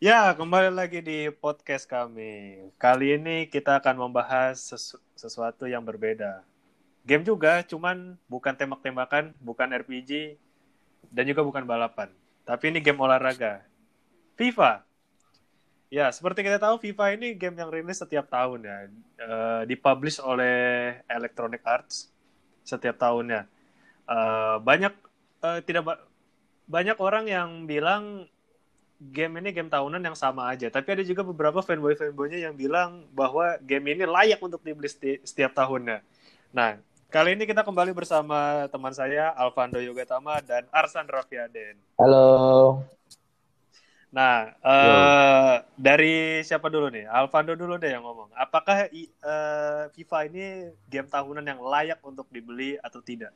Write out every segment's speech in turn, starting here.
Ya, kembali lagi di podcast kami. Kali ini kita akan membahas sesu- sesuatu yang berbeda. Game juga, cuman bukan tembak-tembakan, bukan RPG, dan juga bukan balapan. Tapi ini game olahraga. FIFA. Ya, seperti kita tahu, FIFA ini game yang rilis setiap tahun ya. Eh, dipublish oleh Electronic Arts setiap tahunnya. Eh, banyak eh, tidak ba- banyak orang yang bilang game ini game tahunan yang sama aja. Tapi ada juga beberapa fanboy-fanboynya yang bilang bahwa game ini layak untuk dibeli seti- setiap tahunnya. Nah, kali ini kita kembali bersama teman saya Alvando Yogatama dan Arsan Raffiaden. Halo. Nah, eh, dari siapa dulu nih? Alvando dulu deh yang ngomong. Apakah eh, FIFA ini game tahunan yang layak untuk dibeli atau tidak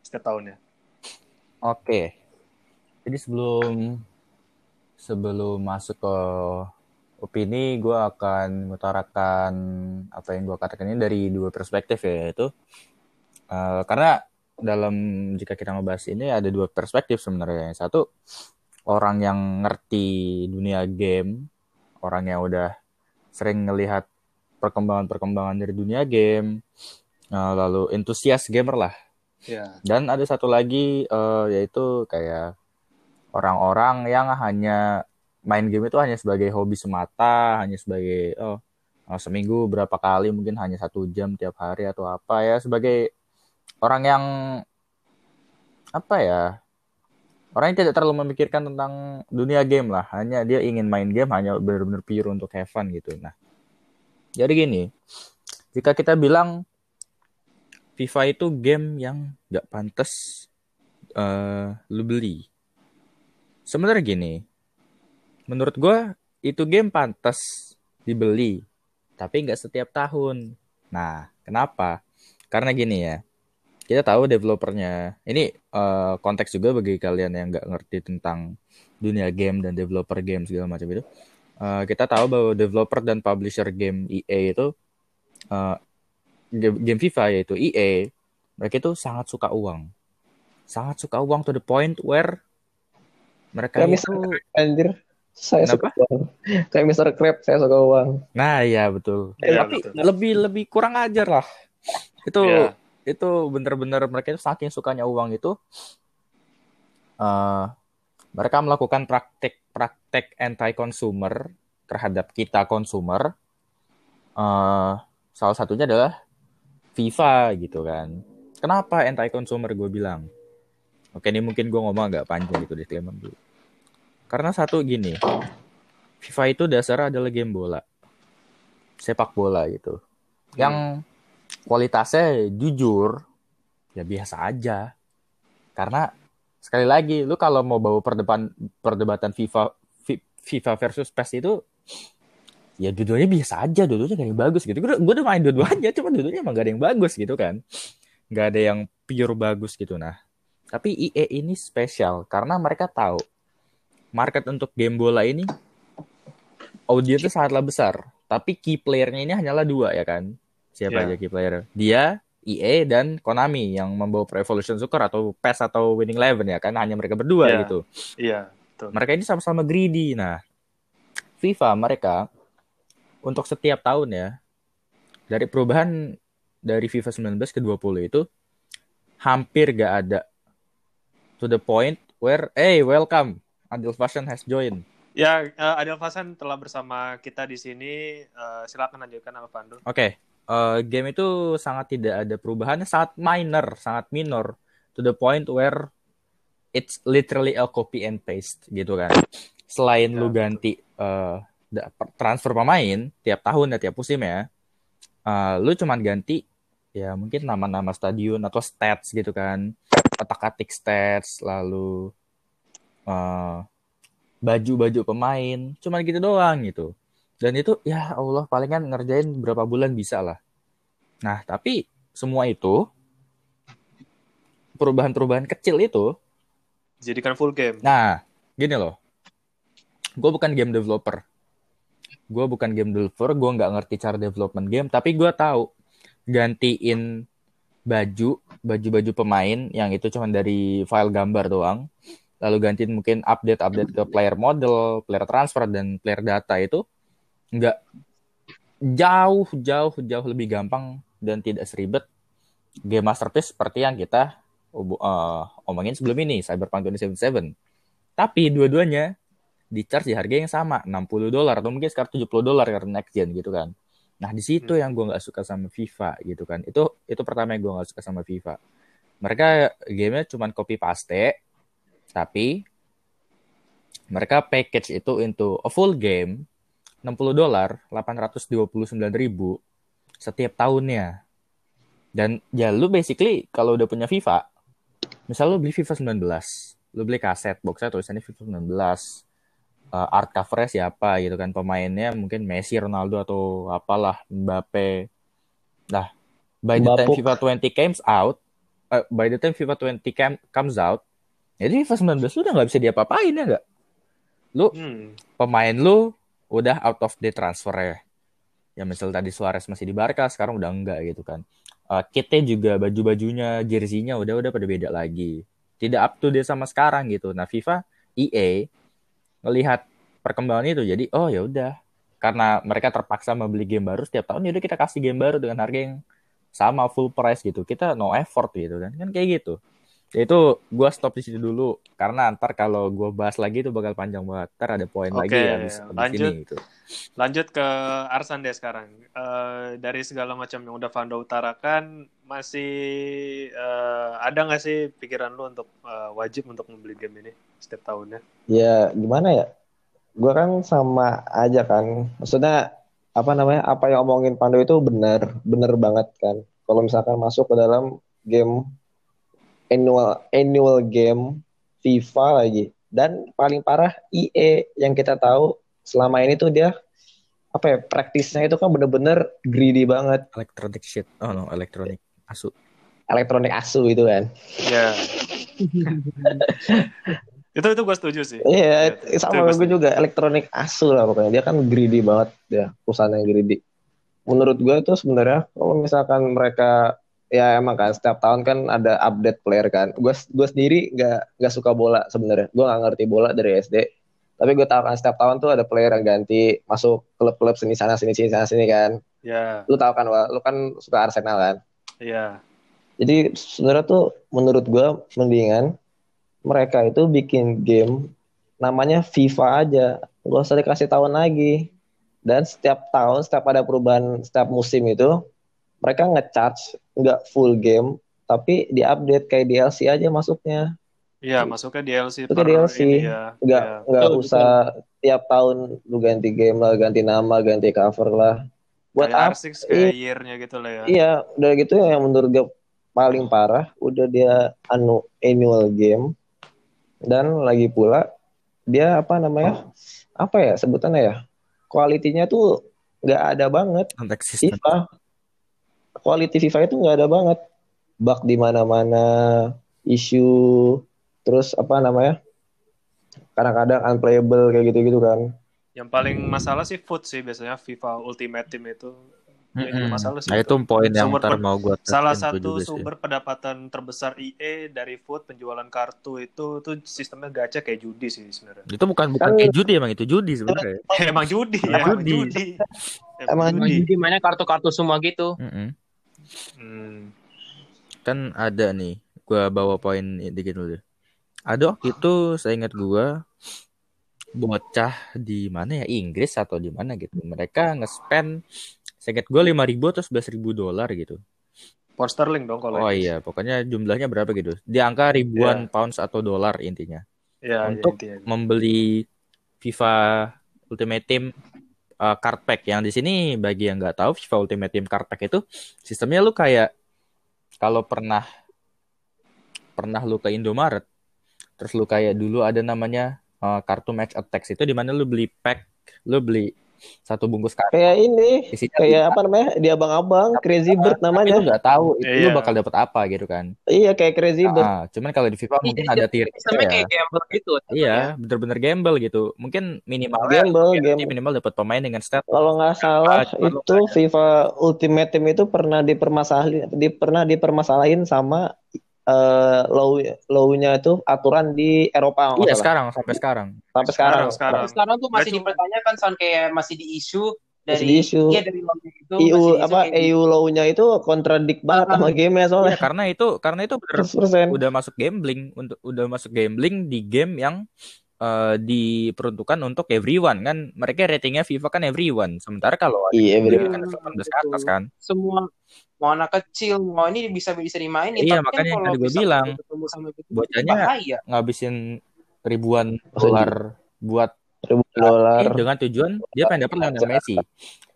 setiap tahunnya? Oke. Jadi sebelum sebelum masuk ke opini, gue akan mengutarakan apa yang gue katakan ini dari dua perspektif ya, yaitu eh, karena dalam jika kita ngebahas ini ada dua perspektif sebenarnya. Yang satu orang yang ngerti dunia game, orang yang udah sering ngelihat perkembangan-perkembangan dari dunia game, eh, lalu entusias gamer lah. Ya. Dan ada satu lagi eh, yaitu kayak orang-orang yang hanya main game itu hanya sebagai hobi semata, hanya sebagai oh eh, seminggu berapa kali mungkin hanya satu jam tiap hari atau apa ya sebagai orang yang apa ya orang yang tidak terlalu memikirkan tentang dunia game lah hanya dia ingin main game hanya benar-benar pure untuk have fun gitu nah jadi gini jika kita bilang FIFA itu game yang nggak pantas eh lu beli. Sebenarnya gini, menurut gua itu game pantas dibeli, tapi nggak setiap tahun. Nah, kenapa? Karena gini ya, kita tahu developernya. Ini eh, konteks juga bagi kalian yang nggak ngerti tentang dunia game dan developer game segala macam itu. Eh, kita tahu bahwa developer dan publisher game EA itu game game FIFA yaitu EA, mereka itu sangat suka uang. Sangat suka uang to the point where mereka Kayak itu Mr. Anjir. Saya Kenapa? suka uang. Kayak Mr. Crab, saya suka uang. Nah, iya betul. Iya, Tapi betul. lebih lebih kurang ajar lah. Itu Iya. itu bener-bener mereka itu saking sukanya uang itu eh mereka melakukan praktek-praktek anti-consumer terhadap kita konsumer. eh salah satunya adalah FIFA gitu kan. Kenapa anti-consumer gue bilang? Oke, ini mungkin gue ngomong agak panjang gitu disclaimer dulu. Karena satu gini, FIFA itu dasarnya adalah game bola. Sepak bola gitu. Yang kualitasnya jujur ya biasa aja. Karena sekali lagi lu kalau mau bawa perdebatan perdebatan FIFA Fi- FIFA versus PES itu ya dua-duanya biasa aja, dua-duanya gak ada yang bagus gitu. Gue gue udah main dua-duanya, cuma dua-duanya emang gak ada yang bagus gitu kan. Gak ada yang pure bagus gitu. Nah, tapi EA ini spesial karena mereka tahu market untuk game bola ini audiensnya sangatlah besar. Tapi key playernya ini hanyalah dua ya kan. Siapa Ya. aja key player? Dia, EA dan Konami yang membawa Pro Evolution Soccer atau PES atau Winning Eleven ya kan hanya mereka berdua Ya. gitu. Iya, betul. Mereka ini sama-sama greedy. Nah, FIFA mereka untuk setiap tahun ya dari perubahan dari FIFA 19 ke 20 itu hampir gak ada to the point where hey welcome Adil Fashion has joined. Ya, eh, Adil Fasan telah bersama kita di sini. Eh, silakan lanjutkan Alvando. Oke, eh, game itu sangat tidak ada perubahannya, sangat minor, sangat minor to the point where it's literally a copy and paste gitu kan. Selain Ya, lu ganti per- transfer pemain tiap tahun ya tiap musim ya, eh, lu cuman ganti ya mungkin nama-nama stadion atau stats gitu kan, otak-atik stats, lalu eh, baju-baju pemain, cuman gitu doang gitu. Dan itu ya Allah palingan ngerjain berapa bulan bisa lah. Nah, tapi semua itu perubahan-perubahan kecil itu, Jadikan full game. nah gini loh, gue bukan game developer, gue bukan game developer, gue nggak ngerti cara development game, tapi gue tahu gantiin baju, baju-baju pemain yang itu cuma dari file gambar doang, lalu gantiin mungkin update-update ke player model, player transfer dan player data itu nggak jauh jauh jauh lebih gampang dan tidak seribet game masterpiece seperti yang kita uh, omongin sebelum ini Cyberpunk 2077. Tapi dua-duanya di charge di harga yang sama 60 dolar atau mungkin sekitar 70 dolar karena next gen gitu kan. Nah di situ hmm. yang gue nggak suka sama FIFA gitu kan. Itu itu pertama yang gue nggak suka sama FIFA. Mereka gamenya cuma copy paste, tapi mereka package itu into a full game 60 dolar, 829 ribu setiap tahunnya. Dan ya lu basically kalau udah punya FIFA, misal lu beli FIFA 19, lu beli kaset boxnya tulisannya FIFA 19, uh, art covernya siapa gitu kan pemainnya mungkin Messi, Ronaldo atau apalah Mbappe. Nah, by the time FIFA 20 comes out, uh, by the time FIFA 20 cam, comes out, jadi FIFA 19 lu udah nggak bisa diapa-apain ya nggak? Lu hmm. pemain lu udah out of the transfer ya. Ya misal tadi Suarez masih di Barca, sekarang udah enggak gitu kan. Uh, kitnya juga baju-bajunya, jersey-nya udah udah pada beda lagi. Tidak up to date sama sekarang gitu. Nah, FIFA EA melihat perkembangan itu. Jadi oh ya udah. Karena mereka terpaksa membeli game baru setiap tahun ya udah kita kasih game baru dengan harga yang sama full price gitu. Kita no effort gitu kan. Kan kayak gitu. Ya itu gue stop di situ dulu. Karena antar kalau gue bahas lagi itu bakal panjang banget. Ntar ada poin okay, lagi habis, lanjut. sini, gitu. lanjut ke Arsan deh sekarang. Uh, dari segala macam yang udah Vando utarakan masih uh, ada nggak sih pikiran lu untuk uh, wajib untuk membeli game ini setiap tahunnya? Ya gimana ya? Gue kan sama aja kan. Maksudnya apa namanya apa yang omongin Pando itu benar benar banget kan. Kalau misalkan masuk ke dalam game annual annual game FIFA lagi. Dan paling parah IE yang kita tahu selama ini tuh dia apa ya praktisnya itu kan bener-bener greedy banget. Electronic shit. Oh no electronic asu. Elektronik asu itu kan. Ya itu itu gue setuju sih. Iya yeah, sama gue juga elektronik asu lah pokoknya. Dia kan greedy banget ya perusahaan yang greedy. Menurut gue tuh sebenarnya kalau misalkan mereka ya emang kan setiap tahun kan ada update player kan. Gue gue sendiri nggak nggak suka bola sebenarnya. Gue nggak ngerti bola dari SD tapi gue tahu kan setiap tahun tuh ada player yang ganti masuk klub-klub sini sana sini sini sana sini kan. Ya yeah. lu tahu kan Wak? lu kan suka Arsenal kan iya jadi sebenarnya tuh menurut gue mendingan mereka itu bikin game namanya FIFA aja gak usah dikasih tahun lagi dan setiap tahun setiap ada perubahan setiap musim itu mereka ngecharge nggak full game tapi diupdate kayak DLC aja masuknya Iya, masuknya DLC per DLC. Ini ya. Nggak, ya. nggak usah betul. tiap tahun lu ganti game lah, ganti nama, ganti cover lah. Buat kayak R6 kayak year-nya gitu lah ya. Iya, udah gitu yang menurut gue paling parah, udah dia anu annual game. Dan lagi pula dia apa namanya? Apa ya sebutannya ya? Kualitinya tuh nggak ada banget. FIFA quality FIFA itu nggak ada banget bug di mana-mana isu terus apa namanya kadang-kadang unplayable kayak gitu-gitu kan yang paling masalah sih food sih biasanya FIFA Ultimate Team itu Mm-hmm. masalah sih. Nah, itu poin yang ntar mau gue Salah satu sumber sih. pendapatan terbesar EA dari food penjualan kartu itu tuh sistemnya gacha kayak judi sih sebenarnya. Itu bukan bukan kan, kayak judi emang itu judi sebenarnya. emang judi ya, emang judi. judi. Emang judi mana kartu-kartu semua gitu. Mm-hmm. Hmm. Kan ada nih, gue bawa poin dikit dulu. Ada waktu itu saya ingat gue bocah di mana ya Inggris atau di mana gitu. Mereka nge-spend ingat gue lima ribu atau sebelas ribu dolar gitu. Pound sterling dong kalau. Oh iya, pokoknya jumlahnya berapa gitu. Di angka ribuan yeah. pounds atau dolar intinya. Yeah, iya, untuk yeah, intinya. membeli FIFA Ultimate Team uh, card pack yang di sini bagi yang nggak tahu FIFA Ultimate Team card pack itu sistemnya lu kayak kalau pernah pernah lu ke Indomaret terus lu kayak dulu ada namanya uh, kartu match attacks itu di mana lu beli pack lu beli satu bungkus kartu. Kayak ini, Isinya kayak apa namanya? Di abang-abang, Crazy Bird namanya. Itu nggak tahu itu iya. lu bakal dapat apa gitu kan. Iya, kayak Crazy Bird. Ah, cuman kalau di FIFA mungkin ada tier ya. kayak gamble gitu. Iya, bener-bener gamble gitu. Mungkin minimal gamble, gamble. minimal dapat pemain dengan stat. Kalau nggak salah ah, itu FIFA Ultimate Team itu pernah dipermasalahin di, pernah dipermasalahin sama eh law law-nya itu aturan di Eropa Iya sekarang sampai sekarang. sampai sekarang. sekarang. Tapi sekarang tuh masih cuma- dipertanyakan San kayak masih di isu dari Masih di-issue. iya dari law itu EU apa gitu. EU law-nya itu kontradik banget Ah. sama game-nya Iya soalnya. karena itu karena itu bener 100%. udah masuk gambling untuk udah masuk gambling di game yang eh, diperuntukkan untuk everyone kan? Mereka ratingnya FIFA kan everyone. Sementara kalau ada Iya, bener. kan 18 ke atas kan? Semua mau anak kecil mau ini bisa bisa dimainin. Iya, tapi makanya yang kan gua bisa bilang, bocahnya ngabisin ribuan dolar buat Ribu dolar. dengan tujuan dia pengen dapat Lionel Messi.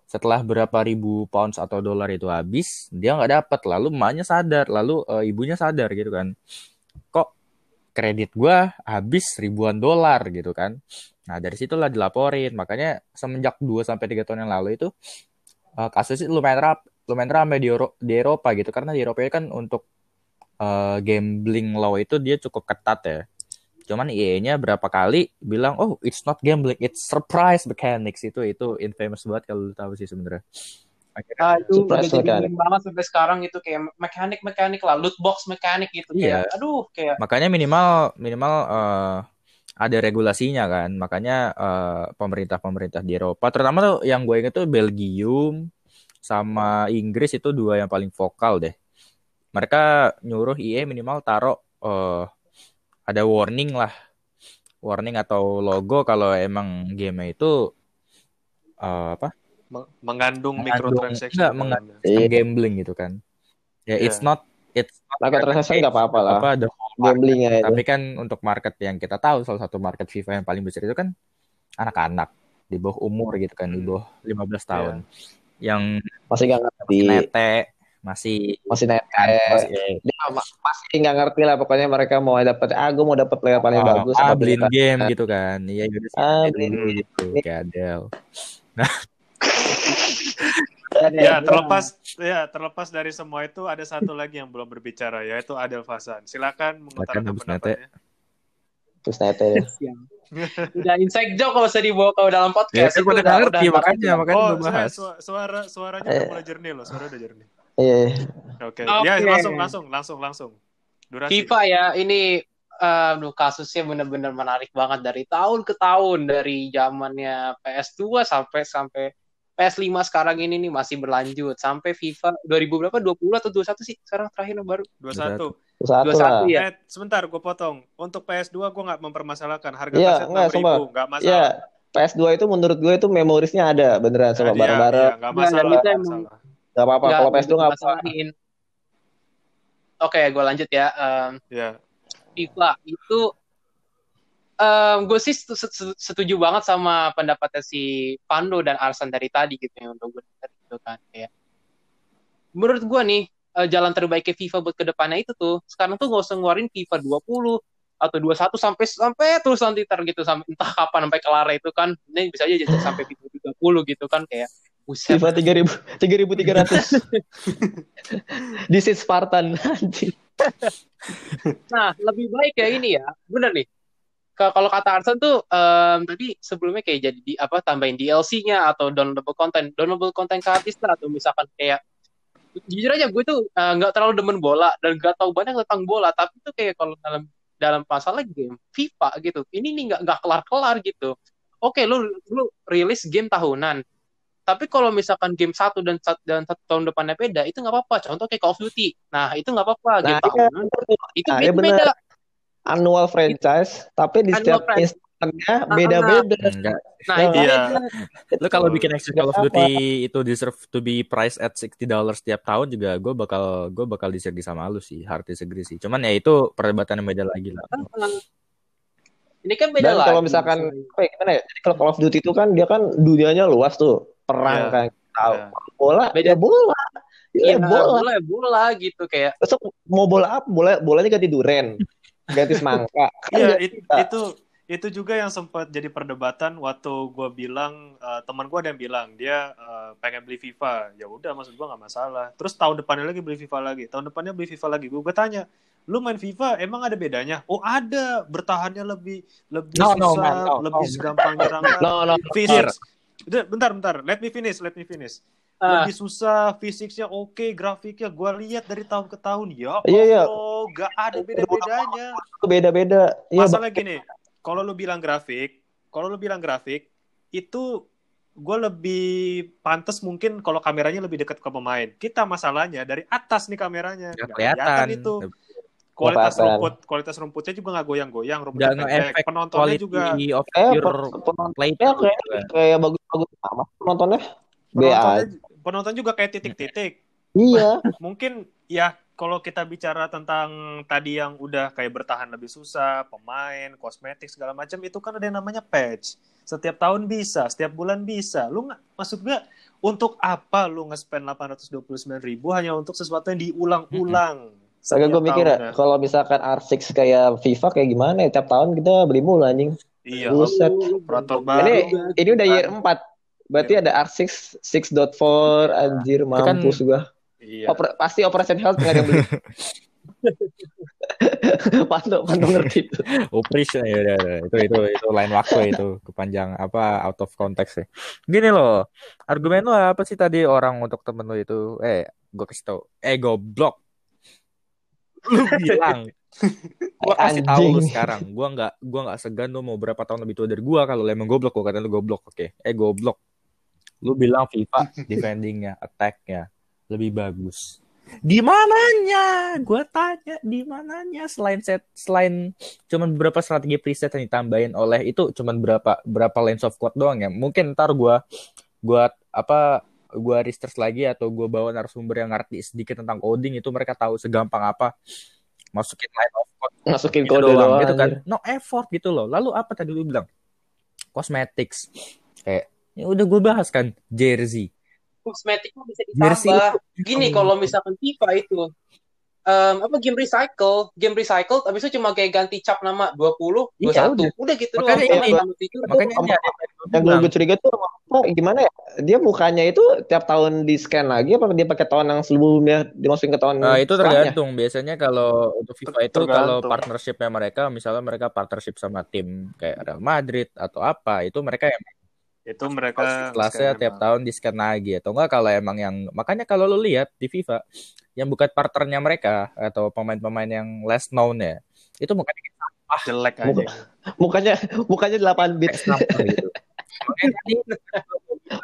Setelah berapa ribu pounds atau dolar itu habis dia nggak dapat lalu emaknya sadar lalu eh, ibunya sadar gitu kan kredit gua habis ribuan dolar gitu kan. Nah dari situlah dilaporin. Makanya semenjak 2 sampai tiga tahun yang lalu itu eh, kasusnya lumayan rap lumayan ramai di, Euro- di Eropa gitu. Karena di Eropa itu kan untuk eh, gambling law itu dia cukup ketat ya. Cuman EA-nya berapa kali bilang oh it's not gambling it's surprise mechanics. Itu itu infamous banget kalau lu tahu sih sebenarnya akhirnya Ah, itu udah Surprise jadi mechanic. meme banget sampai sekarang itu kayak mekanik mekanik lah loot box mekanik gitu Iya. kayak aduh kayak makanya minimal minimal eh, ada regulasinya kan makanya eh, pemerintah-pemerintah di Eropa terutama tuh yang gue inget tuh Belgium sama Inggris itu dua yang paling vokal deh mereka nyuruh EA minimal taruh eh, ada warning lah warning atau logo kalau emang game itu eh, apa mengandung Mengandung- microtransaction enggak, mengandung-. Iya. gambling gitu kan ya it's Iya. not it's not Pakai transaction nggak apa-apa lah. apa the whole market. Gamblingnya itu. Tapi kan untuk market yang kita tahu salah satu market FIFA yang paling besar itu kan anak-anak di bawah umur gitu kan, di Hmm. bawah 15 tahun. Yang Masih nggak ngerti. nete masih Masih net. masih Dia ma- masih nggak ngerti lah pokoknya mereka mau dapat ah gue mau dapat player paling ah, bagus ah, beliin beli- game gitu kan. Iya gitu. Ah, kayak beliin gitu, kayak Adele. Ya, terlepas ya terlepas dari semua itu ada satu lagi yang belum berbicara yaitu Adel Fasan. Silakan mengutarakan pendapatnya. terus net ya. udah inside joke kalau usah dibawa ke dalam Ya podcast kan itu udah ngerti udah makanya makanya Oh, bahas. suara, suara suaranya Eh. udah mulai jernih loh, suara udah jernih. Iya. Oke. Oke. Ya, langsung langsung langsung langsung. Durasi. FIFA ya ini eh, aduh kasusnya benar-benar menarik banget dari tahun ke tahun dari zamannya PS2 sampai sampai PS5 sekarang ini nih masih berlanjut sampai FIFA 2000 berapa 20 atau 21 sih sekarang terakhir baru 21. Terus satu lah. 21 ya. Eh, sebentar gue potong. Untuk PS2 gue nggak mempermasalahkan harga kaset nggak, 6000 sumpah. nggak masalah. Iya, PS2 itu menurut gue itu memorisnya ada beneran sama Iya, bareng-bareng. iya, nggak masalah. Emang- masalah. Gak apa-apa. Kalau PS2 nggak apa-apa. dimasalahin. Oke, gue lanjut ya. Em, Ya. FIFA itu em, gue sih setu- setu- setuju banget sama pendapatnya si Pando dan Arsan dari tadi gitu ya untuk gue gitu kan kayak menurut gue nih eh, jalan terbaiknya FIFA buat ke depannya itu tuh sekarang tuh gak usah ngeluarin FIFA 20 atau 21 sampai sampai terus nanti tar gitu sampai entah kapan sampai kelar itu kan ini bisa aja jadi sampai FIFA 30 gitu kan kayak buset FIFA 3000 3300. This is Spartan. Nah, lebih baik ya ini ya. Bener nih. Kalau kata Arsan tuh em, tadi sebelumnya kayak jadi di apa tambahin DLC-nya atau downloadable content, downloadable content gratis lah atau misalkan kayak jujur aja gue tuh eh, nggak terlalu demen bola dan nggak tahu banyak tentang bola, tapi tuh kayak kalau dalam dalam masalah game FIFA gitu, ini nih nggak nggak kelar-kelar gitu. Oke, lu lu rilis game tahunan, tapi kalau misalkan game satu dan sat- dan satu tahun depannya beda, itu nggak apa-apa. Contoh kayak Call of Duty, nah itu nggak apa-apa. Game Nah, iya. tahunan itu Nah, beda, iya beda. Annual franchise, tapi di Annual setiap franchise. instannya beda-beda. Enggak. Nah, Nah, itu Iya. beda. Lu kalau bikin extra Call of Duty itu deserve to be priced at 60 dollars setiap tahun juga gue bakal gue bakal disagree sama lu sih, hard disagree sih. Cuman ya itu perdebatan yang beda lagi lah. Ini kan beda Dan lah. kalau misalkan apa ya, gimana ya? Jadi kalau Call of Duty itu kan dia kan dunianya luas tuh. Perang Iya. kan tahu. Ya. Bola Beda. ya bola. Iya, Ya, bola. bola, bola gitu kayak. Besok mau bola apa? Bola bolanya ganti duren. Ganti semangka. Iya, it- bisa. itu itu juga yang sempat jadi perdebatan waktu gue bilang eh, teman gue ada yang bilang dia eh, pengen beli FIFA. Ya udah, maksud gue nggak masalah. Terus tahun depannya lagi beli FIFA lagi. Tahun depannya beli FIFA lagi. Gue tanya, lu main FIFA emang ada bedanya? Oh ada, bertahannya lebih lebih No, susah, no, man, no, lebih no. gampang nyerang. No, no. Udah, bentar, bentar. Let me finish, let me finish. Ah. lebih susah, fisiknya oke, grafiknya gue lihat dari tahun ke tahun ya Iya, iya. Gak ada beda-bedanya. Beda-beda. Iya, Masalah gini, kalau lu bilang grafik, kalau lu bilang grafik, itu gue lebih pantas mungkin kalau kameranya lebih dekat ke pemain. Kita masalahnya dari atas nih kameranya. Nggak Nggak kelihatan. itu. Kualitas kelihatan. rumput, kualitas rumputnya juga nggak goyang-goyang, rumputnya nge-efek Penontonnya juga of Eh, your pen- penonton play ya kayak bagus-bagus amat penontonnya. B penontonnya, aja. Penonton juga kayak titik-titik. Iya. Mungkin ya kalau kita bicara tentang tadi yang udah kayak bertahan lebih susah, pemain, kosmetik segala macam itu kan ada yang namanya patch. Setiap tahun bisa, setiap bulan bisa. Lu nggak maksud gue untuk apa lu nge-spend 829 ribu hanya untuk sesuatu yang diulang-ulang? Kagak gue mikir ya, kalau misalkan R6 kayak FIFA kayak gimana ya, tiap tahun kita beli mulu anjing. Iya, Buset. operator Ini ini udah year 4. Berarti Iya. ada R6 6.4 anjir kan- mampus gua. Iya. Oper- pasti Operation Health nggak ada yang beli. Pandu, Pandu ngerti itu. operation ya udah, udah. itu itu itu lain waktu itu kepanjang apa out of context ya gini loh argumen lu apa sih tadi orang untuk temen lu itu eh gue kasih tau eh goblok lu bilang gua kasih tahu lu sekarang gua nggak gua nggak segan lu mau berapa tahun lebih tua dari gua kalau lu emang goblok gua kata lu goblok oke eh goblok lu bilang FIFA. Defendingnya attacknya lebih bagus. Di mananya? Gua tanya di mananya? Selain set selain cuman beberapa strategi preset yang ditambahin oleh itu cuman berapa berapa lines of code doang ya. Mungkin ntar gua gua apa gua research lagi atau gua bawa narasumber yang ngerti sedikit tentang coding itu mereka tahu segampang apa. Masukin line of code Masukin gitu kode doang, gitu kan. anjir. no effort gitu loh. Lalu apa tadi lu bilang? Cosmetics. Kayak ya udah gue bahas kan jersey Kosmetiknya bisa Jersey ditambah. itu- Gini kalau misalkan FIFA itu em, apa game recycle, game recycle habis itu cuma kayak ganti cap nama 20, 21. Iya, udah. udah. gitu Makanya doang. ini- makanya ini ada yang gue curiga tuh apa, gimana ya? Dia mukanya itu tiap tahun di scan lagi apa dia pakai tahun yang sebelumnya dimasukin ke tahun Nah, itu tergantung. Biasanya kalau untuk FIFA itu Tergantung. kalau partnershipnya mereka, misalnya mereka partnership sama tim kayak Real Madrid atau apa, itu mereka yang Itu mereka kelasnya tiap emang. tahun di scan lagi atau enggak kalau emang yang makanya kalau lu lihat di FIFA yang bukan partnernya mereka atau pemain-pemain yang less known ya itu mukanya kayak jelek aja. Muka- Mukanya mukanya 8 bit. gitu.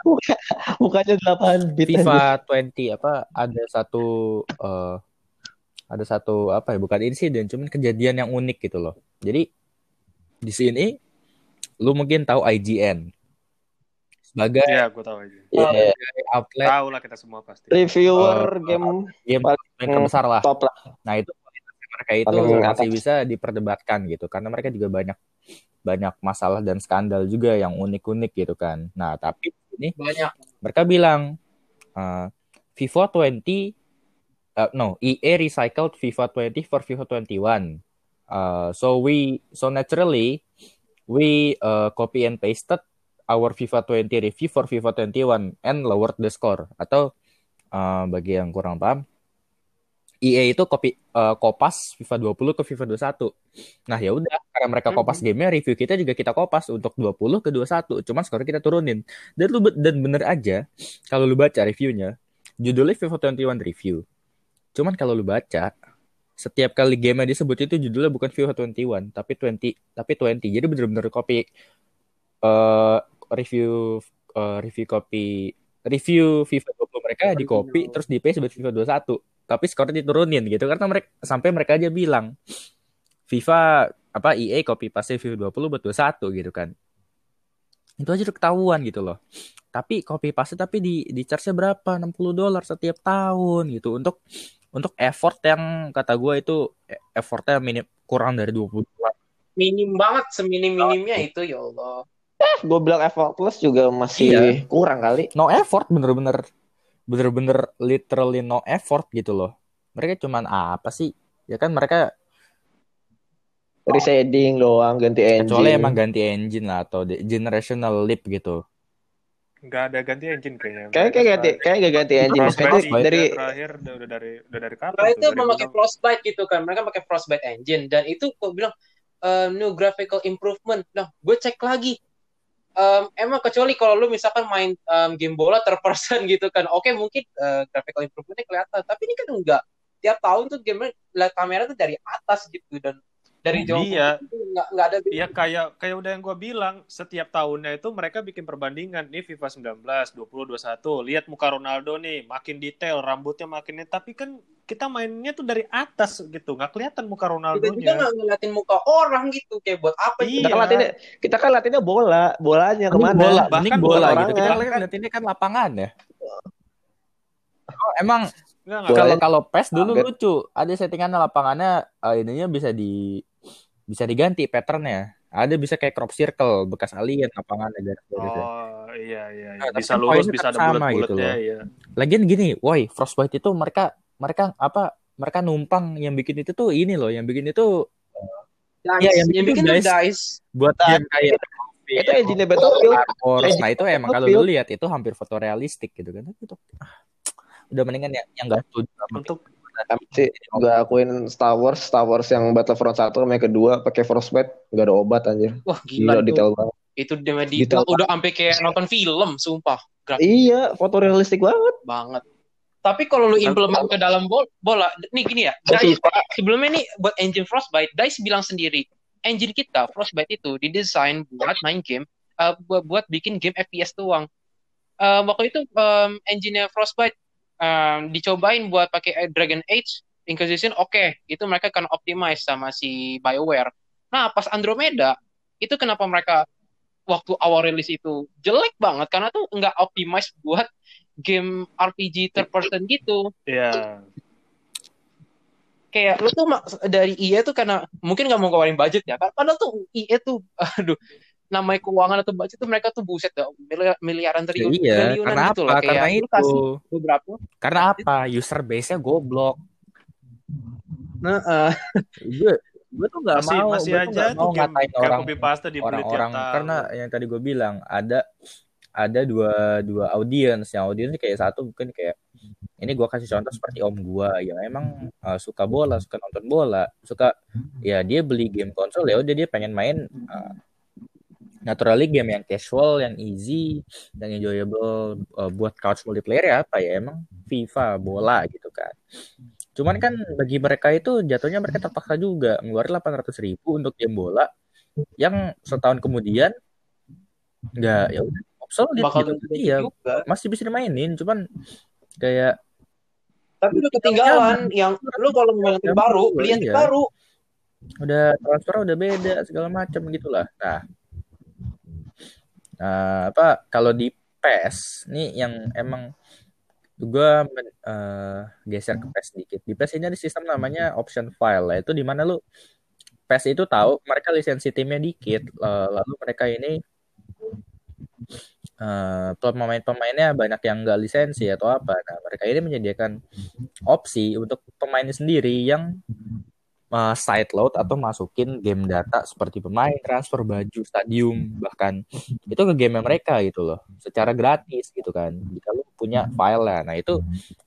Muka- mukanya 8 bit. FIFA 20 apa ada satu eh, ada satu apa ya bukan insiden cuman kejadian yang unik gitu loh. Jadi di sini lu mungkin tahu IGN sebagai Iya, gue tahu aja. Iya, outlet Tahu lah kita semua pasti. reviewer Eh, game game paling yang terbesar lah. top lah. Nah itu mereka itu Paling masih atas. bisa diperdebatkan gitu karena mereka juga banyak banyak masalah dan skandal juga yang unik-unik gitu kan. Nah tapi ini Banyak. mereka bilang uh, FIFA 20 uh, no EA recycled FIFA 20 for FIFA 21. Uh, so we so naturally we uh, copy and pasted our FIFA 20 review for FIFA 21 and lowered the score atau uh, bagi yang kurang paham EA itu copy uh, kopas FIFA 20 ke FIFA 21. Nah, ya udah karena mereka kopas gamenya review kita juga kita kopas untuk 20 ke 21. Cuman skor kita turunin. Dan lu dan bener aja kalau lu baca reviewnya judulnya FIFA 21 review. Cuman kalau lu baca setiap kali game disebut itu judulnya bukan FIFA 21 tapi 20 tapi 20. Jadi bener-bener copy eh review eh, review copy review FIFA 20 mereka di copy terus di paste buat FIFA 21 tapi skornya diturunin gitu karena mereka sampai mereka aja bilang FIFA apa EA copy paste FIFA 20 buat 21 gitu kan. Itu aja udah ketahuan gitu loh. Tapi copy paste tapi di di charge-nya berapa? 60 dolar setiap tahun gitu. Untuk untuk effort yang kata gue itu e- effortnya minim kurang dari 20 dolar. Minim banget seminim-minimnya itu ya Allah. Gue bilang effortless juga masih Iya. kurang kali. no effort bener-bener bener-bener literally no effort gitu loh mereka cuman apa sih ya kan mereka Resetting doang, ganti engine. kecuali emang ganti engine lah atau generational leap gitu Nggak ada ganti engine kayaknya. Kayak kayak ganti, kayak gak ganti engine. Frostbite dari terakhir udah, udah dari udah dari kapan Mereka itu memakai. Frostbite gitu kan. Mereka pakai Frostbite engine dan itu kok bilang eh, new graphical improvement. Nah, gue cek lagi. Em, emang kecuali kalau lu misalkan main em, game bola third person gitu kan. Oke mungkin eh, graphical improvementnya kelihatan. Tapi ini kan enggak. Tiap tahun tuh game kamera tuh dari atas gitu. Dan dari jauh Iya. nggak nggak ada Iya kayak kayak udah yang gue bilang setiap tahunnya itu mereka bikin perbandingan nih FIFA 19, 20, 21. Lihat muka Ronaldo nih makin detail rambutnya makin tapi kan kita mainnya tuh dari atas gitu nggak kelihatan muka kita juga Ronaldonya. nggak ngeliatin muka orang gitu kayak buat apa Iya. Kita kan latihannya, kita kan latihannya bola, bolanya ke mana? bola, Bahkan mending bola bukan gitu. Kita ini kan lapangan ya. Oh, emang kalau kalau PES dulu Agak- lucu, ada settingan lapangannya eh, ininya bisa di bisa diganti patternnya. Ada bisa kayak crop circle bekas alien lapangan garis gitu. Oh iya iya, iya. Nah, tapi bisa kan lurus bisa ada sama bulat-bulatnya gitu iya. Lagian gini, woi, Frostbite itu mereka mereka apa? Mereka numpang yang bikin itu tuh ini loh, yang bikin itu Dice. Iya, yang yang, bikin Dice. dice buat game kayak Itu engine Battlefield. Wars. Engine Nah itu emang kalau lu lihat itu hampir fotorealistik gitu kan. Itu ah, udah mendingan yang yang enggak setuju Untuk Tapi sih akuin Star Wars, Star Wars yang Battlefront 1 sama yang kedua pakai Frostbite nggak ada obat anjir. wah Gila gila, detail banget. itu dia Detail detail udah sampai kayak nonton film sumpah. Grafis Iya, fotorealistik banget. banget. Tapi kalau lu implement ke dalam bol bola nih gini ya. Dice, sebelumnya nih buat engine Frostbite Dice bilang sendiri engine kita Frostbite itu didesain buat main game eh, buat, buat bikin game FPS doang. Eh, waktu itu em, engine Frostbite em, dicobain buat pakai Dragon Age Inquisition oke itu mereka kan optimize sama si BioWare. Nah pas Andromeda itu kenapa mereka waktu awal rilis itu jelek banget karena tuh nggak optimize buat game RPG third person gitu. Ya kayak lu tuh dari EA tuh karena mungkin nggak mau ngeluarin budget ya kan? Padahal tuh EA tuh aduh namanya keuangan atau budget tuh mereka tuh buset dah miliar, miliaran Ya triliun iya, triliunan karena gitu apa? loh Karena kayak lu itu. kasih beberapa Karena apa? User base-nya goblok. nah eh, Gue gue tuh nggak masih mau, masih gue tuh aja nggak tuh mau ngatain orang orang-orang tahun. karena yang tadi gue bilang ada ada dua dua audiens yang audiens kayak satu mungkin kayak ini gue kasih contoh seperti om gue yang emang uh, suka bola suka nonton bola suka ya dia beli game konsol ya udah dia pengen main uh, naturally game yang casual yang easy yang enjoyable uh, buat couch multiplayer ya apa ya emang FIFA bola gitu kan. Cuman kan bagi mereka itu jatuhnya mereka terpaksa juga ngeluarin 800 ribu untuk game bola yang setahun kemudian nggak ya udah obsolete bakal gitu iya masih bisa dimainin cuman kayak tapi udah ketinggalan yang lu kalau mau yang Ya, baru beli yang iya. baru. Udah transfer udah beda segala macam gitulah. Nah nah apa kalau di PES nih yang emang gue geser ke PES dikit di PES ini ada sistem namanya option file lah. Itu di mana lu PES itu tahu mereka lisensi timnya dikit. Eh, lalu mereka ini eh, pemain-pemainnya banyak yang nggak lisensi atau apa. Nah mereka ini menyediakan opsi untuk pemainnya sendiri yang uh, side load atau masukin game data seperti pemain, transfer baju, stadium, bahkan itu ke game mereka gitu loh, secara gratis gitu kan. Jika lu punya file lah, nah itu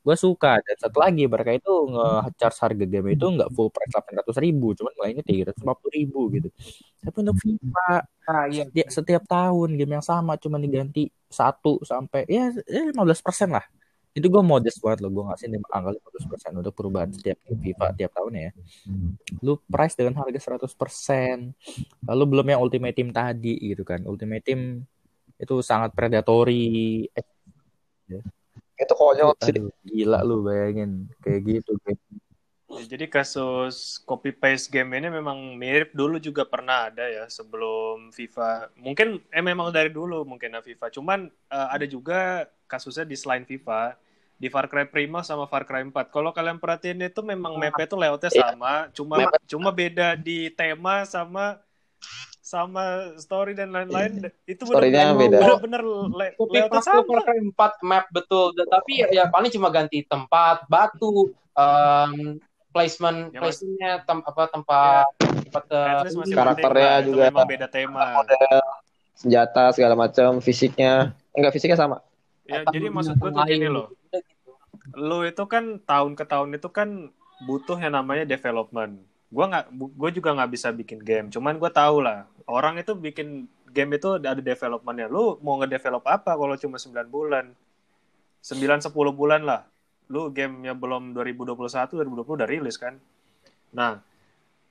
gue suka. Dan satu lagi mereka itu nge-charge harga game itu nggak full price 800 ribu, cuman mainnya 350 ribu gitu. Tapi untuk FIFA nah iya dia setiap tahun game yang sama cuma diganti satu sampai ya ya 15 persen lah itu gue modest banget loh gue ngasih nih angka 15 persen untuk perubahan setiap FIFA tiap tahunnya ya lu price dengan harga 100 persen lalu belum yang ultimate team tadi gitu kan ultimate team itu sangat predatory eh, Itu konyol sih. aduh, gila lu bayangin kayak gitu game Ya, jadi kasus copy paste game ini memang mirip dulu juga pernah ada ya sebelum FIFA. Mungkin eh memang dari dulu mungkin ya FIFA. Cuman eh, ada juga kasusnya di selain FIFA di Far Cry Prima sama Far Cry 4. Kalau kalian perhatiin itu memang mapnya itu layoutnya Iya. sama, cuma cuma beda di tema sama sama story dan lain-lain. Itu Story-nya benar-benar beda. benar-benar Copy layoutnya sama. Far Cry 4 map betul tapi ya, ya paling cuma ganti tempat batu em, placement Ya, placementnya tem, apa tempat tempat eh, At least masih Karakternya itu juga. memang beda tema. Model, senjata segala macam, fisiknya. Enggak fisiknya sama. Ya, atau jadi maksud gue tuh gini loh. Lu itu kan tahun ke tahun itu kan butuh yang namanya development. Gua nggak, gue juga nggak bisa bikin game. Cuman gue tahu lah, orang itu bikin game itu ada developmentnya. Lu mau ngedevelop apa kalau cuma 9 bulan? 9-10 bulan lah. Lu gamenya belum 2021, 2020 udah rilis kan? Nah,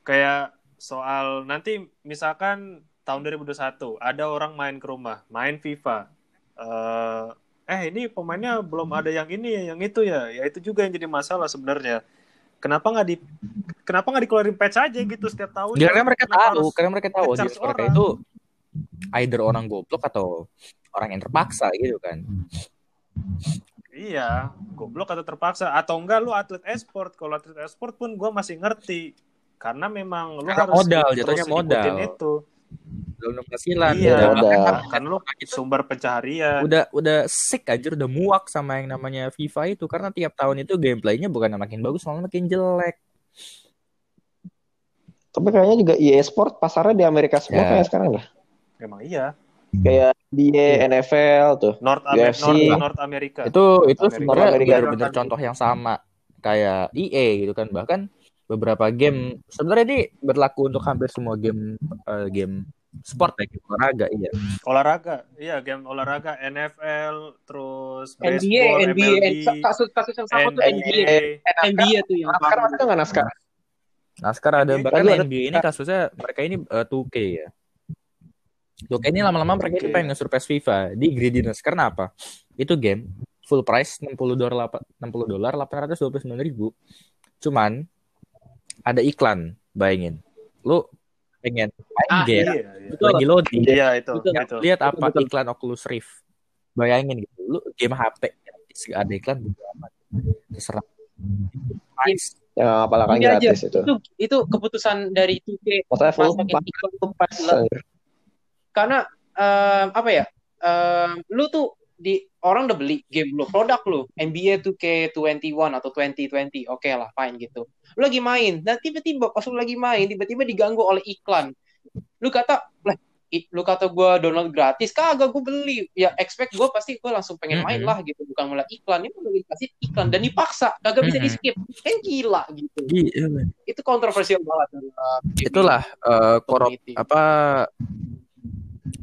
kayak soal nanti misalkan tahun 2021 ada orang main ke rumah, main FIFA. Eh, eh ini pemainnya belum ada yang ini yang itu ya. Ya itu juga yang jadi masalah sebenarnya. Kenapa nggak di kenapa nggak dikeluarin patch aja gitu setiap tahun? Ya, karena mereka tahu, karena mereka tahu audiens mereka itu either orang goblok atau orang yang terpaksa gitu kan. Iya, goblok atau terpaksa atau enggak lu atlet e-sport. Kalau atlet e-sport pun gua masih ngerti. Karena memang lu Karena harus modal, jatuhnya modal. itu. Dalam penghasilan. Iya, Udah, udah. kan Kan lu kita sumber pencaharian. udah udah sick aja udah muak sama yang namanya FIFA itu karena tiap tahun itu gameplaynya bukan makin bagus malah makin jelek. Tapi kayaknya juga EA Sport pasarnya di Amerika semua Ya. kayak sekarang dah. Emang iya. Kayak NBA, NFL tuh. North, Amer- UFC. North, North Amerika. Itu itu sebenarnya benar-benar contoh yang sama kayak EA gitu kan bahkan beberapa game sebenarnya ini berlaku untuk hampir semua game eh, game sport ya game olahraga iya. olahraga. Iya, game olahraga NFL, terus NBA, baseball, NBA, MLB, kasus kasus yang sama tuh NBA, NBA. NBA tuh yang NASCAR ada nggak NASCAR? NASCAR ada bahkan ada. NBA ini kasusnya mereka ini eh, 2K ya. 2K ini lama-lama mereka ini 2K. pengen nge-surpass FIFA di greediness karena apa? Itu game full price 60 dolar 60 dolar 829 ribu. Cuman ada iklan, bayangin. Lu pengen main Ah, game Iya, iya. Betul. lagi loading Iya, itu, Betul. itu. lihat apa Betul, betul. iklan Oculus Rift. Bayangin gitu. Lu game HP ada iklan bodo amat. Terserah. Price. Yang apalagi kan Ini aja. gratis itu. itu itu keputusan dari 2K Maksudnya full karena em, apa ya em, lu tuh di orang udah beli game lu produk lu NBA 2K21 atau 2020 oke lah fine gitu. Lu lagi main dan tiba-tiba pas lu lagi main tiba-tiba diganggu oleh iklan. Lu kata lah lu kata gua download gratis kagak gua beli. Ya expect gua pasti gua langsung pengen main lah gitu bukan mulai iklan. Ini udah dikasih iklan dan dipaksa kagak bisa di skip kan gila gitu. Gila. itu kontroversial banget. Itulah eh, korup apa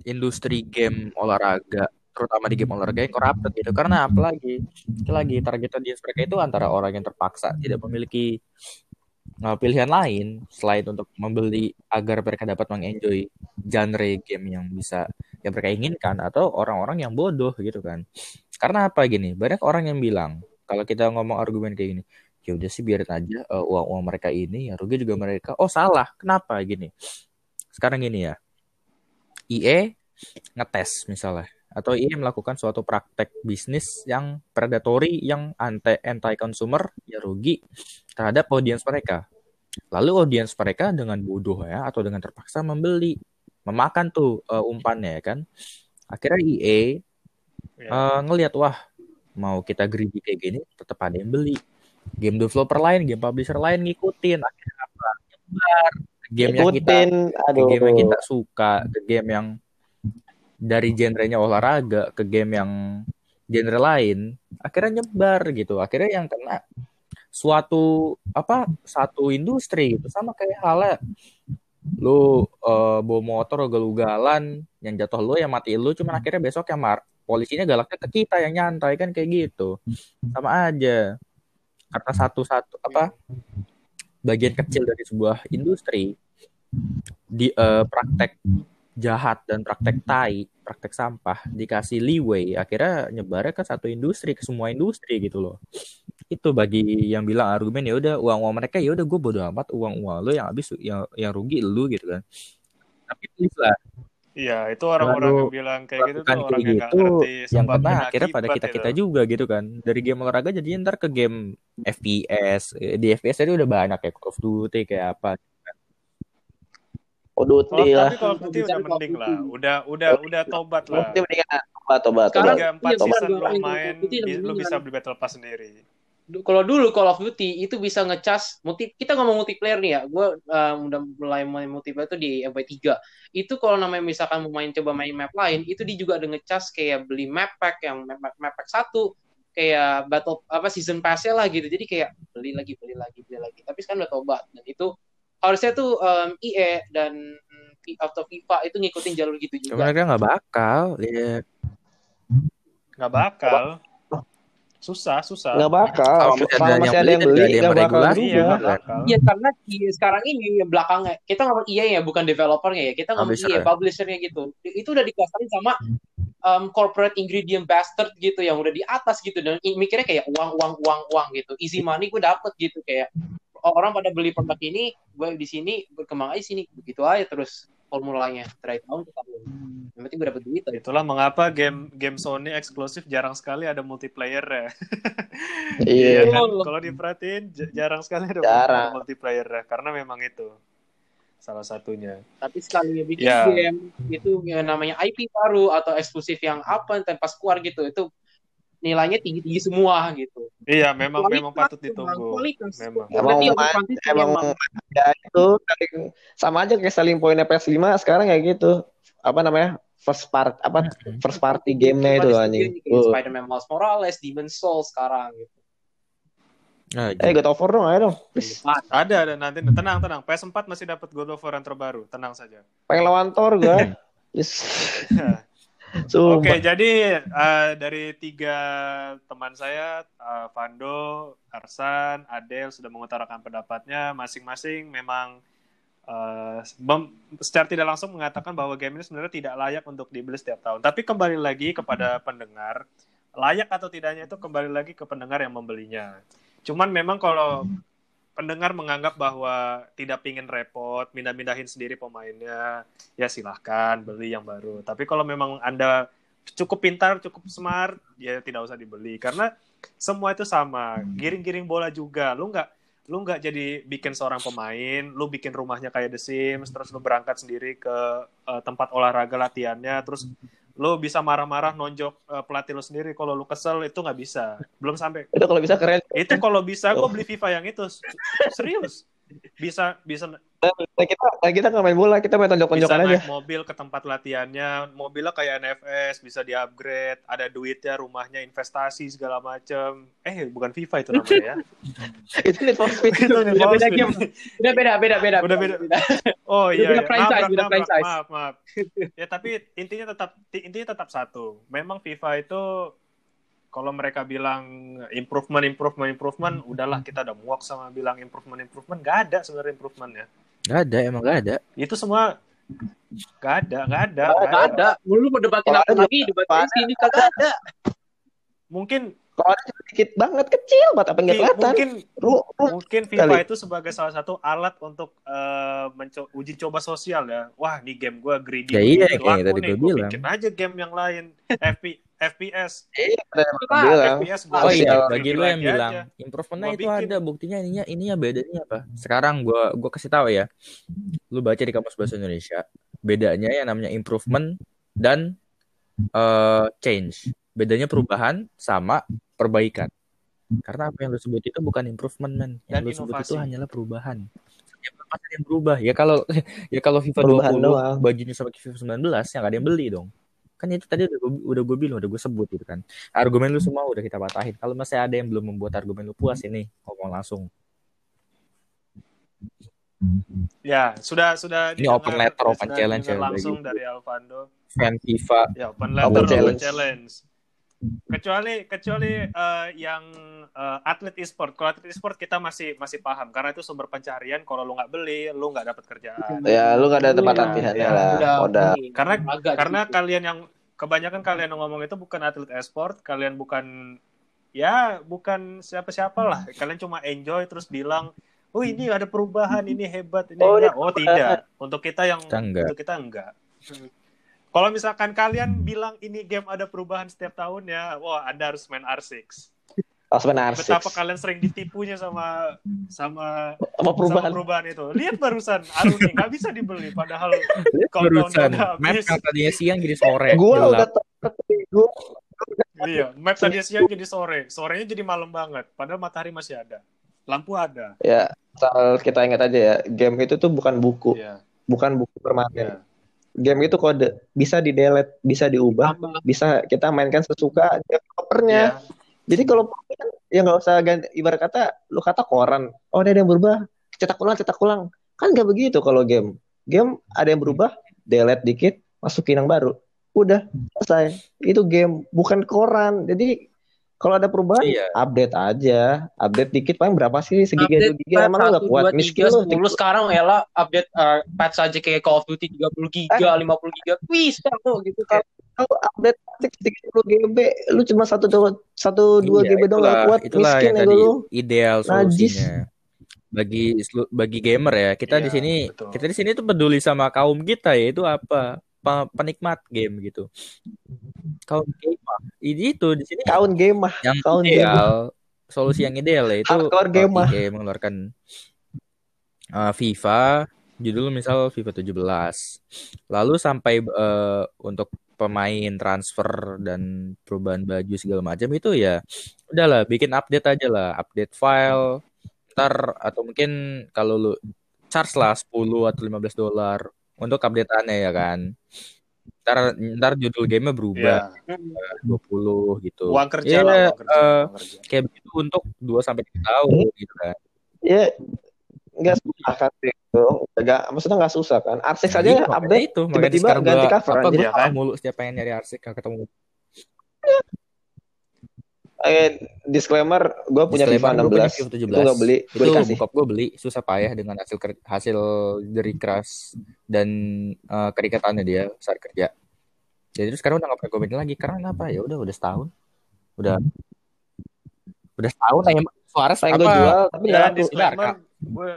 industri game olahraga terutama di game olahraga yang corrupted gitu. Karena apalagi lagi? Target audience mereka itu antara orang yang terpaksa tidak memiliki eh, pilihan lain selain untuk membeli agar mereka dapat mengenjoy genre game yang bisa yang mereka inginkan atau orang-orang yang bodoh gitu kan. Karena apa? Gini banyak orang yang bilang kalau kita ngomong argumen kayak gini ya udah sih biarin aja uang-uang mereka ini yang rugi juga mereka. Oh salah. Kenapa? Gini sekarang gini ya. IE ngetes misalnya atau IE melakukan suatu praktek bisnis yang predatory yang anti anti consumer ya rugi terhadap audiens mereka. Lalu audiens mereka dengan bodoh ya atau dengan terpaksa membeli memakan tuh eh, umpannya ya kan. Akhirnya IE Iya. eh, ngelihat wah mau kita greedy kayak gini tetap ada yang beli. Game developer lain game publisher lain ngikutin akhirnya apa? Nyebar. Game yang kita aduh. game yang kita suka, game yang dari genrenya olahraga, ke game yang genre lain, akhirnya nyebar gitu. Akhirnya yang kena suatu apa satu industri gitu. Sama kayak halnya lu eh, bawa motor ugal-ugalan yang jatuh lu yang mati lu. Cuman akhirnya besok yang mar polisinya galaknya ke kita yang nyantai kan kayak gitu. Sama aja. Karena satu-satu apa bagian kecil dari sebuah industri di eh, praktek jahat dan praktek tai, praktek sampah dikasih leeway, akhirnya nyebarnya ke satu industri, ke semua industri gitu loh. Itu bagi yang bilang argumen ya udah uang-uang mereka ya udah gue bodo amat uang-uang lo yang habis yang yang rugi lu gitu kan. Tapi please lah Iya, itu orang-orang yang bilang kayak gitu tuh orang kayak gitu ngerti yang kena akhirnya pada akibat kita kita itu. juga gitu kan dari game olahraga jadi ntar ke game FPS Eh, di FPS tadi udah banyak ya Call of Duty kayak apa Oh, Oh, lah. tapi of Duty udah mending lah. Udah udah udah tobat lah. Duty mendingan tobat, tobat, Sekarang-. Tiga empat iya, season of main, mendingan. bisa beli battle pass sendiri. Kalau dulu Call of Duty itu bisa ngecas multi kita ngomong multiplayer nih ya gue udah mulai main multiplayer tuh di FY3 itu kalau namanya misalkan mau main coba main map lain itu dia juga ada ngecas kayak beli map pack yang map, map, map pack satu kayak battle apa season pass lah gitu jadi kayak beli lagi beli lagi beli lagi tapi sekarang udah tobat dan itu harusnya tuh em, IE dan mm, atau FIFA itu ngikutin jalur gitu Cuma juga. mereka nggak bakal. Ya, Nggak bakal. Susah, susah. nggak bakal Kalau masih ada yang masih ada beli yang dan beli nggak bakal Iya, bakal. Iya karena i- sekarang ini yang belakangnya kita ngomong EA ya bukan developernya ya kita ngomong EA ya. publishernya gitu itu udah dikuasain sama um, corporate ingredient bastard gitu yang udah di atas gitu dan mikirnya kayak uang uang uang uang gitu easy money gue dapet gitu kayak orang pada beli produk ini gue di sini berkembang aja sini begitu aja terus formulanya dari tahun ke tahun yang penting gue dapet duit aja. Itulah mengapa game game Sony eksklusif jarang sekali ada multiplayer ya. iya kan? Betul. Kalau diperhatiin jarang sekali ada Jarang. multiplayer ya karena memang itu salah satunya. tapi sekali bikin Ya. game itu yang namanya IP baru atau eksklusif yang apa yang pas keluar gitu itu nilainya tinggi tinggi semua gitu Iya, memang Kualitas, memang patut ditunggu. kualitas. Memang. Emang berkuantitas emang emang. ya itu saling sama aja kayak saling poinnya PS5 sekarang kayak gitu apa namanya first part apa first party gamenya itu anjing Uh. Spider-Man Miles Morales, Demon Souls sekarang gitu. Nah, eh God of War dong ayo dong please Ah, Ada ada nanti tenang tenang. PS4 masih dapat God of War yang terbaru, tenang saja. pengen lawan Thor gue yes. Oke, Sumpah. jadi eh, dari tiga teman saya, eh, Vando, Arsan, Adel sudah mengutarakan pendapatnya masing-masing memang mem- secara tidak langsung mengatakan bahwa game ini sebenarnya tidak layak untuk dibeli setiap tahun. Tapi kembali lagi kepada pendengar, layak atau tidaknya itu kembali lagi ke pendengar yang membelinya. Cuman memang kalau pendengar menganggap bahwa tidak pingin repot, mindah-mindahin sendiri pemainnya, ya silahkan beli yang baru. Tapi kalau memang Anda cukup pintar, cukup smart, ya tidak usah dibeli. Karena semua itu sama. Giring-giring bola juga. Lu nggak lu nggak jadi bikin seorang pemain, lu bikin rumahnya kayak The Sims, terus lu berangkat sendiri ke eh, tempat olahraga latihannya, terus lu bisa marah-marah nonjok eh, pelatih lu sendiri. Kalau lu kesel itu nggak bisa. Belum sampai. Itu kalau bisa keren. Itu kalau bisa gue beli FIFA yang itu. Serius. Bisa bisa Nah, kita nah, kita nggak main bola kita main bisa tonjok-tonjokan aja naik mobil ke tempat latihannya mobilnya kayak NFS bisa di upgrade ada duitnya rumahnya investasi segala macem eh bukan FIFA itu namanya ya itu Need for Speed itu Need for beda Speed. game. Udah beda, beda, beda. Udah beda. oh Udah iya, beda iya. beda nabrak. franchise. maaf maaf ya tapi intinya tetap intinya tetap satu memang FIFA itu kalau mereka bilang improvement improvement improvement udahlah kita udah muak sama bilang improvement improvement nggak ada sebenarnya improvementnya nggak ada, emang nggak ada. itu semua nggak ada nggak ada Nggak nggak Gak ada. Lu mau debatin apa ada lagi? Debatin ada. sini kagak ada. mungkin kalau ada sedikit banget kecil banget apa nggak Fi- kelihatan mungkin lu lu mungkin FIFA Kali. itu sebagai salah satu alat untuk eh, menco- uji coba sosial ya wah nih game gue greedy Ya iya, kayak laku tadi nih gua gue bilang. bikin aja game yang lain FP, FPS iya FPS gua Oh Sosial. iya, bagi lu yang bilang aja. improvementnya itu bikin. ada, buktinya ininya ininya bedanya apa? Sekarang gua gua kasih tahu ya. Lu baca di kamus bahasa Indonesia, bedanya yang namanya improvement dan eh, change. Bedanya perubahan sama perbaikan. Karena apa yang lu sebut itu bukan improvement man. Yang Dan lu sebut itu inovasi. hanyalah perubahan. Ya yang berubah. Ya kalau ya kalau FIFA Perubahan 20 doang. bajunya sama FIFA 19 yang ada yang beli dong. Kan itu tadi udah gue udah gue bilang, udah gue sebut gitu kan. Argumen lu semua udah kita patahin. Kalau masih ada yang belum membuat argumen lu puas ini, ngomong langsung. ya sudah sudah Ini open letter, open challenge ya, langsung dari Alvando Fan FIFA ya open letter Open open challenge. Kecuali kecuali eh, yang eh, atlet e-sport kalau atlet e-sport kita masih masih paham karena itu sumber pencarian kalau lu nggak beli lu nggak dapat kerjaan ya lu nggak ada tempat Iya, latihannya iya. lah Udah, udah Karena agak karena gitu. kalian yang kebanyakan kalian yang ngomong itu bukan atlet e-sport, kalian bukan ya bukan siapa-siapa lah. Kalian cuma enjoy terus bilang, "Oh, ini ada perubahan, ini hebat, ini Oh, enggak." ini Oh, tidak. Untuk kita yang enggak. untuk kita enggak. Kalau misalkan kalian bilang ini game ada perubahan setiap tahun ya, wah Anda harus main R6. Osman Arsix Betapa kalian sering ditipunya sama sama sama perubahan perubahan itu. Lihat barusan Aruni nggak bisa dibeli padahal countdown barusan map yang tadinya siang jadi sore. gua gelap. udah gua Iya, map tadi siang jadi sore. Sorenya jadi malam banget. Padahal matahari masih ada. Lampu ada. ya asal kita ingat aja ya game itu tuh bukan buku Iya. bukan buku Iya. permanen game itu kode. Bisa di delete bisa diubah Tambah. bisa kita mainkan sesuka developernya Iya. jadi kalau kan ya nggak usah ganti ibarat kata lu kata koran. Oh ada yang berubah cetak ulang cetak ulang. Kan nggak begitu kalau game. Game ada yang berubah delete dikit masukin yang baru. Udah selesai. Itu game bukan koran. Jadi kalau ada perubahan Iya. update aja update dikit paling berapa sih segiga dua Update giga emang lu gak kuat miskin lu 10 sekarang Ella update uh, patch aja kayak Call of Duty 30 giga, 50 giga. Wih, tuh gitu kan. kalau update 30 GB lu cuma satu dua satu dua Iya, GB doang gak itulah- kuat itulah miskin yang ya tadi lu ideal Najis. solusinya bagi selu- bagi gamer ya kita di Iya, sini betul. kita di sini tuh peduli sama kaum kita yaitu apa pe- penikmat game gitu. Kaum gamer ini itu di sini kaun game mah yang kaum game ideal solusi yang ideal yaitu Hardcore game mah. EA mengeluarkan uh, FIFA judul misal FIFA 17 lalu sampai uh, untuk pemain transfer dan perubahan baju segala macam itu ya udahlah bikin update aja lah. Update file ntar atau mungkin kalau lu charge lah 10 atau 15 dolar untuk updateannya ya kan ntar ntar judul gamenya berubah Iya. 20 gitu Uang kerja Iya, lah, uang kerja. eh, uang kerja. kayak begitu untuk 2 sampai 3 tahun gitu kan. ya nggak susah kan itu nggak maksudnya nggak susah kan aja Iya, makanya update itu, tiba-tiba ganti cover apa gue Iya kan? mulu setiap pengen nyari arsik gak ketemu. Eh disclaimer gue punya FIFA Disclaimer, gua punya 16 FIFA 17. itu nggak beli gue Itu dikasih bokap gue beli susah payah dengan hasil hasil dari keras dan eh, kerikatannya dia saat kerja. Jadi terus sekarang udah gak pernah gue lagi karena apa ya udah udah setahun. Udah udah setahun aja Suarez pengen apa gue jual tapi laku disclaimer, gue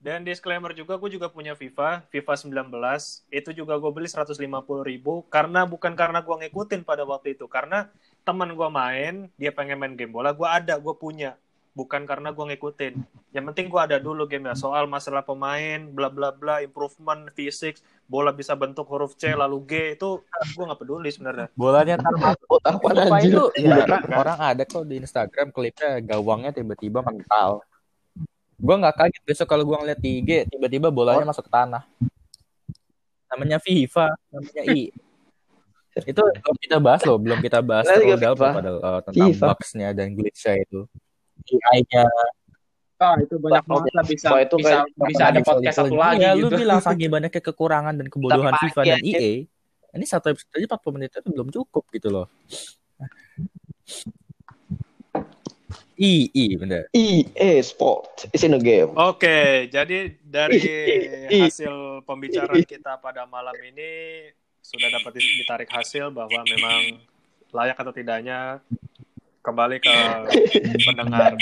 dan disclaimer juga gue juga punya FIFA, FIFA 19. Itu juga gue beli 150 ribu karena bukan karena gue ngikutin pada waktu itu, karena teman gue main, dia pengen main game bola, gue ada, gue punya. Bukan karena gue ngikutin. Yang penting gue ada dulu game ya. Soal masalah pemain, bla bla bla, improvement, fisik, bola bisa bentuk huruf C lalu G itu gue nggak peduli sebenarnya. bolanya masuk. apa itu ya, Beneran, kan? orang ada kok di Instagram klipnya gawangnya tiba-tiba mental. Gua nggak kaget besok kalau gua ngeliat di IG tiba-tiba bolanya masuk ke tanah. Namanya FIFA, namanya I. itu belum kita bahas loh, belum kita bahas Nah, terlalu dalam FIFA. pada eh, tentang FIFA. bugs-nya dan glitch-nya itu. AI-nya Ah, itu banyak banget lah bisa Wah, itu bisa kayak- bisa ada podcast satu lagi ya, lu gitu. bilang saking banyaknya kekurangan dan kebodohan Tapi FIFA dan EA. Ini satu episode aja 40 menit itu belum cukup gitu loh. I, I, bener. EA Sport is in a game Oke, jadi dari Ih, ih. hasil pembicaraan kita pada malam ini sudah dapat ditarik hasil bahwa memang layak atau tidaknya kembali ke pendengar.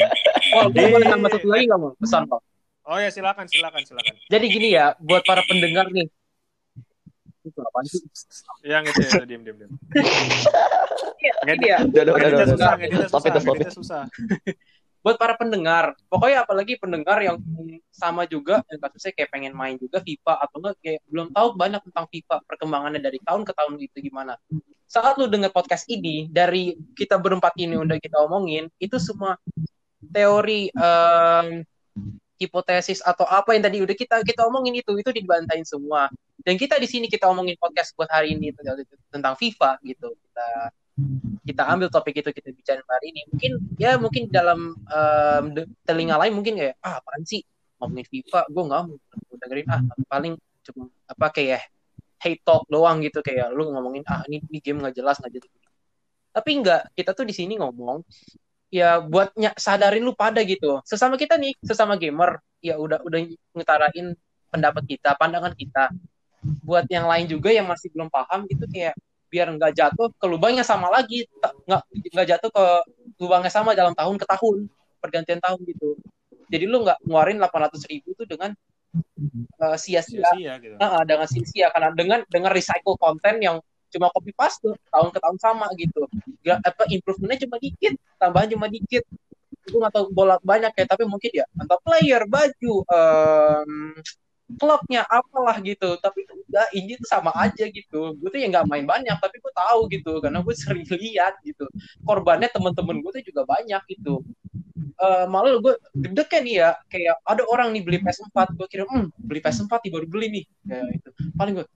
Oh, gue Di- boleh tambah satu lagi nggak mau pesan Pak? Oh ya silakan silakan silakan. Jadi gini ya, buat para pendengar nih. Itu apaan sih? Yang itu ya diam diam diam. Ya, Ngeditnya susah, ngeditnya Stop susah, ngeditnya susah. buat para pendengar, pokoknya apalagi pendengar yang sama juga, yang kasusnya kayak pengen main juga FIFA atau enggak kayak belum tahu banyak tentang FIFA perkembangannya dari tahun ke tahun itu gimana. Saat lu denger podcast ini dari kita berempat ini udah kita omongin, itu semua teori em, hipotesis atau apa yang tadi udah kita kita omongin itu itu dibantain semua. Dan kita di sini kita omongin podcast buat hari ini tentang FIFA gitu. Kita kita ambil topik itu kita bicara hari ini. Mungkin ya mungkin dalam de- telinga lain mungkin kayak ah apaan sih? Ngomongin FIFA gue nggak mau dengerin. Ah paling cuma apa kayak hate talk doang gitu. Kayak lu ngomongin ah ini, ini game nggak jelas nggak jelas. Tapi enggak kita tuh di sini ngomong ya buat sadarin lu pada gitu. Sesama kita nih sesama gamer ya udah udah ngutarain pendapat kita pandangan kita. Buat yang lain juga yang masih belum paham gitu kayak biar nggak jatuh ke lubangnya sama lagi nggak nggak jatuh ke lubangnya sama dalam tahun ke tahun pergantian tahun gitu. Jadi lu nggak ngeluarin 800 ribu tuh dengan eh, sia-sia. Sia-sia gitu. Nah, dengan sia-sia. Karena dengan dengan recycle konten yang cuma copy paste tahun ke tahun sama gitu. Gak, apa improvementnya cuma dikit tambahan cuma dikit. Gue nggak tahu bola banyak ya tapi mungkin ya entah player baju em, klubnya apalah gitu. Tapi enggak ini tuh sama aja gitu. Gue tuh ya nggak main banyak tapi gue tahu gitu karena gue sering lihat gitu. Korbannya temen-temen gue tuh juga banyak gitu. Eh, malah gue deg-degan nih ya kayak ada orang nih beli PS4 gue kira hmm beli PS4 nih baru beli nih. Kayak itu paling gue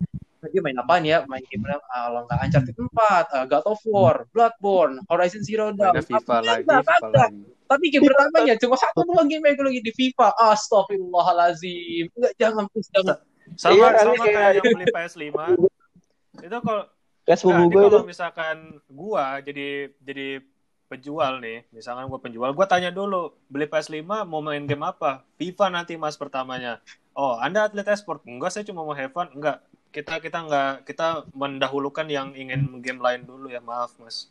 dia main apa nih ya? Main game apa? Ah, kalau nggak Uncharted 4, uh, God of War, Bloodborne, Horizon Zero Dawn. Mainnya FIFA lagi, FIFA kagak. lagi. Tapi game pertamanya cuma satu dua game yang lagi di FIFA. Astagfirullahalazim. Enggak jangan please jangan. Sama Iya, sama kayak- kayak yang beli PS5. Itu kalau Nah, ini gue itu. kalau misalkan gua jadi jadi penjual nih, misalkan gua penjual, gua tanya dulu, beli PS5 mau main game apa? FIFA nanti Mas pertamanya. Oh, Anda atlet e-sport? Enggak, saya cuma mau have fun. Enggak. Kita kita enggak kita mendahulukan yang ingin game lain dulu ya, maaf, Mas.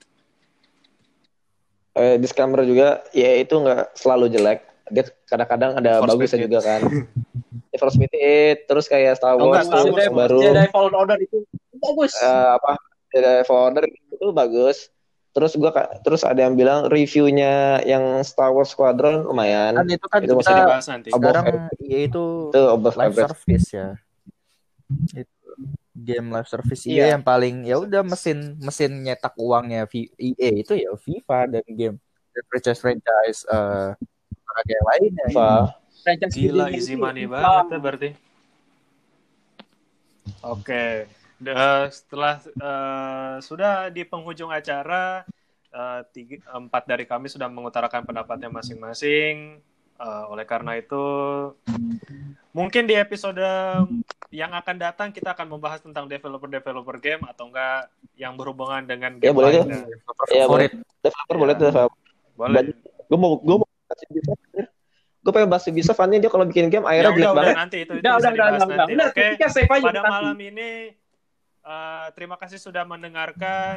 Eh, disclaimer juga, ya itu nggak selalu jelek. Dia kadang-kadang ada bagusnya juga kan. Need for Speed 8, terus kayak Star Oh, Wars enggak, Star Wars yang baru Jedi Fallen Order itu bagus. eh, apa Jedi Fallen Order itu bagus. Terus gua terus ada yang bilang reviewnya yang Star Wars Squadron lumayan. Kan itu kan Itu masih kita Dibahas nanti. Sekarang. EA itu Itu live service ya. Itu game live service EA Iya. yang paling ya udah mesin mesin nyetak uangnya V- EA itu ya FIFA dan game dan franchise franchise eh olahraga yang lainnya. FIFA. Franchise Gila easy itu. money banget ya berarti. Oke, Da- setelah eh, sudah di penghujung acara, eh, tiga, empat dari kami sudah mengutarakan pendapatnya masing-masing. Eh, oleh karena itu, mungkin di episode yang akan datang kita akan membahas tentang developer-developer game atau enggak yang berhubungan dengan Ya, game boleh tuh. lainnya. Iya, boleh. Favorit. Developer Iya. boleh tuh. developer. Boleh. Gue mau gue mau. Gue pengen bahas Ubisoft Fanny dia kalau bikin game Ya akhirnya jelek udah banget. nanti itu, itu Udah, bisa udah, udah, udah, udah. nanti. Udah, Oke. aja pada nanti. malam ini eh, terima kasih sudah mendengarkan